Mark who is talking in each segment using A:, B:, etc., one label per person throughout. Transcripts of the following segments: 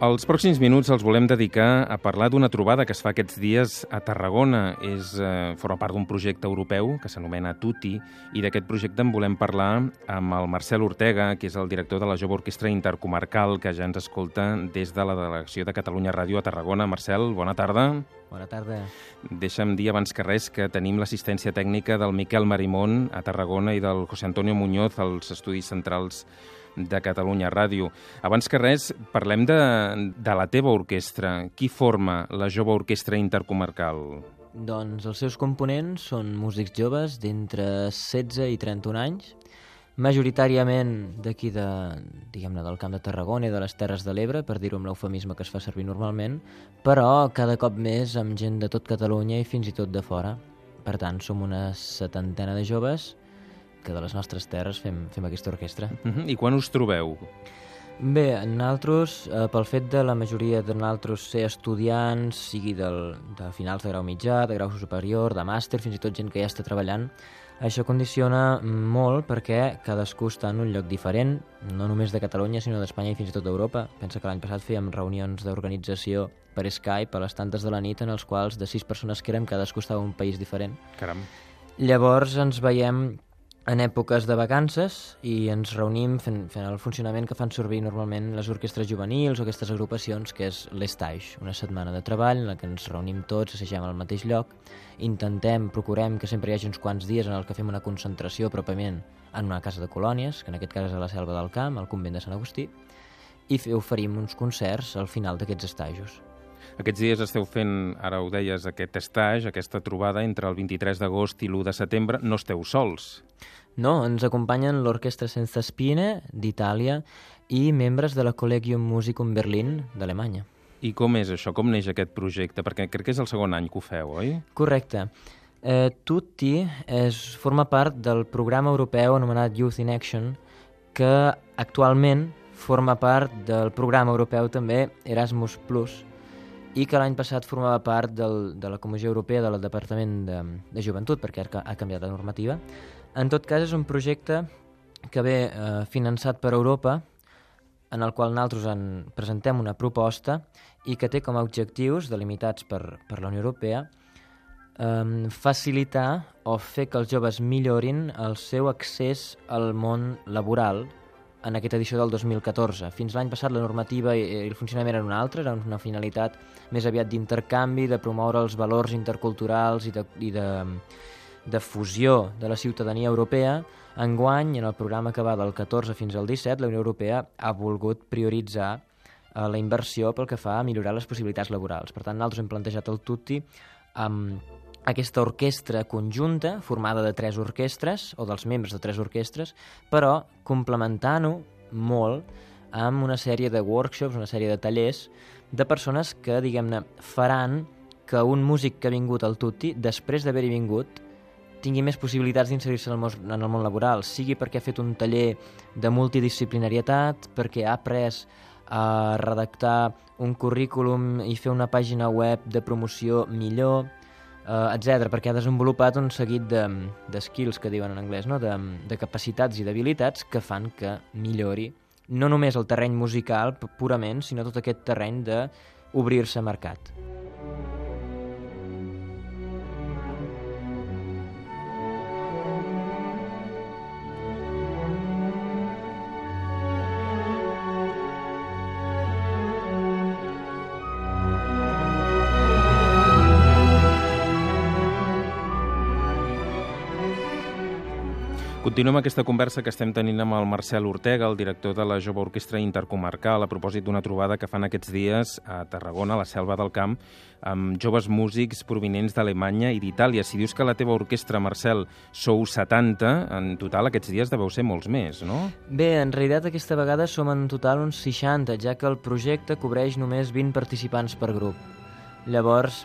A: Els pròxims minuts els volem dedicar a parlar d'una trobada que es fa aquests dies a Tarragona. És, eh, forma part d'un projecte europeu que s'anomena Tuti i d'aquest projecte en volem parlar amb el Marcel Ortega, que és el director de la Jove Orquestra Intercomarcal, que ja ens escolta des de la delegació de Catalunya Ràdio a Tarragona. Marcel, bona tarda.
B: Bona tarda.
A: Deixa'm dir abans que res que tenim l'assistència tècnica del Miquel Marimón a Tarragona i del José Antonio Muñoz als estudis centrals de Catalunya Ràdio. Abans que res, parlem de, de la teva orquestra. Qui forma la jove orquestra intercomarcal?
B: Doncs els seus components són músics joves d'entre 16 i 31 anys, majoritàriament d'aquí de, diguem-ne, del Camp de Tarragona i de les Terres de l'Ebre, per dir-ho amb l'eufemisme que es fa servir normalment, però cada cop més amb gent de tot Catalunya i fins i tot de fora. Per tant, som una setantena de joves que de les nostres terres fem, fem aquesta orquestra.
A: Uh -huh. I quan us trobeu?
B: Bé, nosaltres, eh, pel fet de la majoria de nosaltres ser estudiants, sigui del, de finals de grau mitjà, de grau superior, de màster, fins i tot gent que ja està treballant, això condiciona molt perquè cadascú està en un lloc diferent, no només de Catalunya, sinó d'Espanya i fins i tot d'Europa. Pensa que l'any passat fèiem reunions d'organització per Skype a les tantes de la nit en els quals de sis persones que érem cadascú estava en un país diferent.
A: Caram.
B: Llavors ens veiem en èpoques de vacances i ens reunim fent, fent el funcionament que fan servir normalment les orquestres juvenils o aquestes agrupacions, que és l'estage, una setmana de treball en la que ens reunim tots, assagem al mateix lloc, intentem, procurem que sempre hi hagi uns quants dies en el que fem una concentració pròpiament en una casa de colònies, que en aquest cas és a la Selva del Camp, al convent de Sant Agustí, i oferim uns concerts al final d'aquests estajos.
A: Aquests dies esteu fent, ara ho deies, aquest estatge, aquesta trobada entre el 23 d'agost i l'1 de setembre. No esteu sols.
B: No, ens acompanyen l'Orquestra Senza Spine d'Itàlia i membres de la Collegium Musicum Berlin d'Alemanya.
A: I com és això? Com neix aquest projecte? Perquè crec que és el segon any que ho feu, oi?
B: Correcte. Eh, Tutti és, forma part del programa europeu anomenat Youth in Action, que actualment forma part del programa europeu també Erasmus+, i que l'any passat formava part del, de la Comissió Europea del Departament de, de Joventut, perquè ha, ha canviat la normativa. En tot cas, és un projecte que ve eh, finançat per Europa, en el qual nosaltres en presentem una proposta i que té com a objectius, delimitats per, per la Unió Europea, eh, facilitar o fer que els joves millorin el seu accés al món laboral en aquesta edició del 2014. Fins l'any passat la normativa i el funcionament era una altra, era una finalitat més aviat d'intercanvi, de promoure els valors interculturals i de, i de, de fusió de la ciutadania europea. Enguany, en el programa que va del 14 fins al 17, la Unió Europea ha volgut prioritzar eh, la inversió pel que fa a millorar les possibilitats laborals. Per tant, nosaltres hem plantejat el TUTI amb aquesta orquestra conjunta, formada de tres orquestres, o dels membres de tres orquestres, però complementant-ho molt amb una sèrie de workshops, una sèrie de tallers de persones que, diguem-ne, faran que un músic que ha vingut al Tutti, després d'haver-hi vingut, tingui més possibilitats d'inserir-se en, el món laboral, sigui perquè ha fet un taller de multidisciplinarietat, perquè ha après a redactar un currículum i fer una pàgina web de promoció millor, eh, etc perquè ha desenvolupat un seguit de, de skills que diuen en anglès, no? de, de capacitats i d'habilitats que fan que millori no només el terreny musical purament, sinó tot aquest terreny d'obrir-se a mercat.
A: Continuem aquesta conversa que estem tenint amb el Marcel Ortega, el director de la Jove Orquestra Intercomarcal, a propòsit d'una trobada que fan aquests dies a Tarragona, a la Selva del Camp, amb joves músics provinents d'Alemanya i d'Itàlia. Si dius que la teva orquestra, Marcel, sou 70, en total aquests dies deveu ser molts més, no?
B: Bé, en realitat aquesta vegada som en total uns 60, ja que el projecte cobreix només 20 participants per grup. Llavors,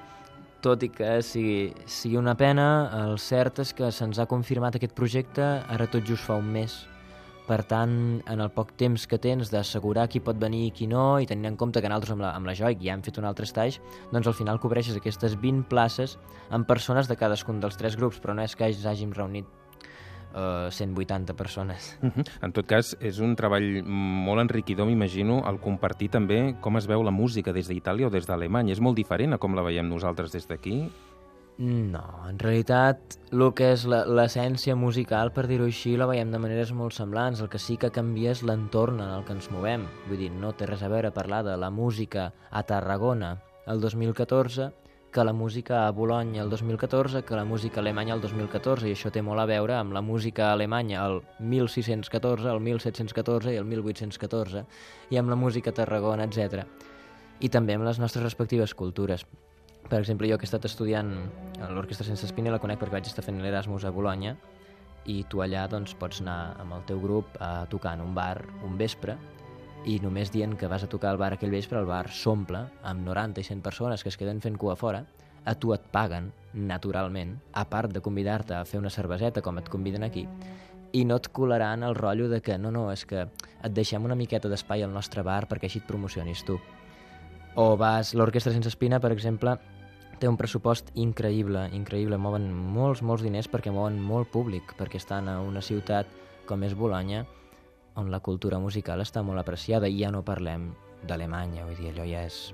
B: tot i que sigui, sigui una pena, el cert és que se'ns ha confirmat aquest projecte ara tot just fa un mes. Per tant, en el poc temps que tens d'assegurar qui pot venir i qui no, i tenint en compte que nosaltres amb la, amb la Joic ja hem fet un altre estatge, doncs al final cobreixes aquestes 20 places amb persones de cadascun dels tres grups, però no és que hàgim reunit eh, 180 persones.
A: Uh -huh. En tot cas, és un treball molt enriquidor, m'imagino, el compartir també com es veu la música des d'Itàlia o des d'Alemanya. És molt diferent a com la veiem nosaltres des d'aquí?
B: No, en realitat el que és l'essència musical, per dir-ho així, la veiem de maneres molt semblants. El que sí que canvia és l'entorn en el que ens movem. Vull dir, no té res a veure parlar de la música a Tarragona el 2014 que la música a Bologna el 2014 que la música alemanya el 2014 i això té molt a veure amb la música alemanya el 1614, el 1714 i el 1814 i amb la música a Tarragona, etc. I també amb les nostres respectives cultures. Per exemple, jo que he estat estudiant l'Orquestra Sense Espina la conec perquè vaig estar fent l'Erasmus a Bologna i tu allà doncs, pots anar amb el teu grup a tocar en un bar un vespre i només dient que vas a tocar al bar aquell vespre, el bar s'omple amb 90 i 100 persones que es queden fent cua fora, a tu et paguen, naturalment, a part de convidar-te a fer una cerveseta com et conviden aquí, i no et colaran el rotllo de que no, no, és que et deixem una miqueta d'espai al nostre bar perquè així et promocionis tu. O vas, l'Orquestra Sense Espina, per exemple, té un pressupost increïble, increïble, mouen molts, molts diners perquè mouen molt públic, perquè estan a una ciutat com és Bologna, on la cultura musical està molt apreciada i ja no parlem d'Alemanya, vull dir, allò ja és...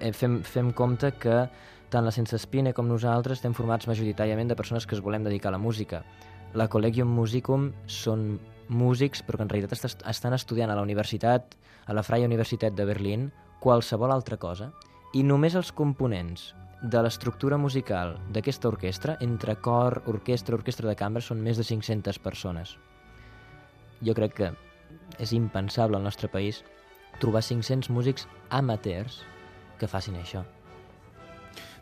B: Eh, fem, fem compte que tant la Sense Espina com nosaltres estem formats majoritàriament de persones que es volem dedicar a la música. La Collegium Musicum són músics, però que en realitat estan estudiant a la universitat, a la Freie Universitat de Berlín, qualsevol altra cosa, i només els components de l'estructura musical d'aquesta orquestra, entre cor, orquestra, orquestra de cambra, són més de 500 persones. Jo crec que és impensable al nostre país trobar 500 músics amateurs que facin això.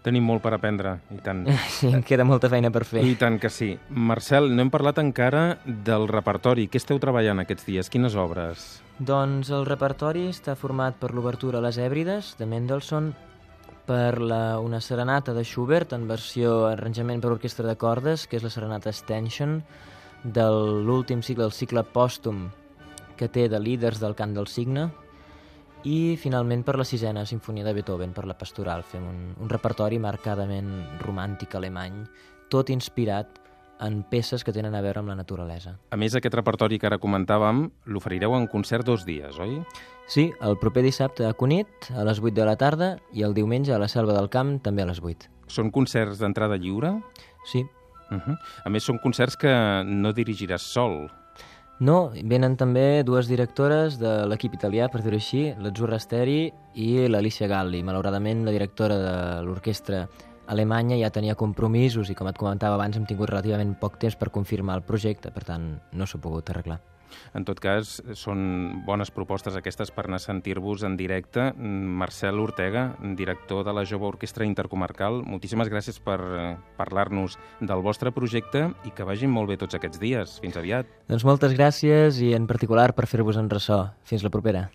A: Tenim molt per aprendre, i tant.
B: Sí, em queda molta feina per fer.
A: I tant que sí. Marcel, no hem parlat encara del repertori. Què esteu treballant aquests dies? Quines obres?
B: Doncs el repertori està format per l'obertura a les Èbrides, de Mendelssohn, per la, una serenata de Schubert en versió arranjament per orquestra de cordes, que és la serenata Stension, de l'últim cicle, el cicle pòstum que té de líders del cant del signe, i finalment per la sisena sinfonia de Beethoven, per la pastoral. Fem un, un repertori marcadament romàntic alemany, tot inspirat en peces que tenen a veure amb la naturalesa.
A: A més, aquest repertori que ara comentàvem l'oferireu en concert dos dies, oi?
B: Sí, el proper dissabte a Cunit, a les 8 de la tarda, i el diumenge a la Selva del Camp, també a les 8.
A: Són concerts d'entrada lliure?
B: Sí.
A: Uh -huh. A més, són concerts que no dirigiràs sol.
B: No, venen també dues directores de l'equip italià, per dir-ho així, l'Azzurra Steri i l'Alicia Galli. Malauradament, la directora de l'orquestra alemanya ja tenia compromisos i, com et comentava abans, hem tingut relativament poc temps per confirmar el projecte, per tant, no s'ha pogut arreglar.
A: En tot cas, són bones propostes aquestes per anar a sentir-vos en directe. Marcel Ortega, director de la Jove Orquestra Intercomarcal, moltíssimes gràcies per eh, parlar-nos del vostre projecte i que vagin molt bé tots aquests dies. Fins aviat.
B: Doncs moltes gràcies i en particular per fer-vos en ressò. Fins la propera.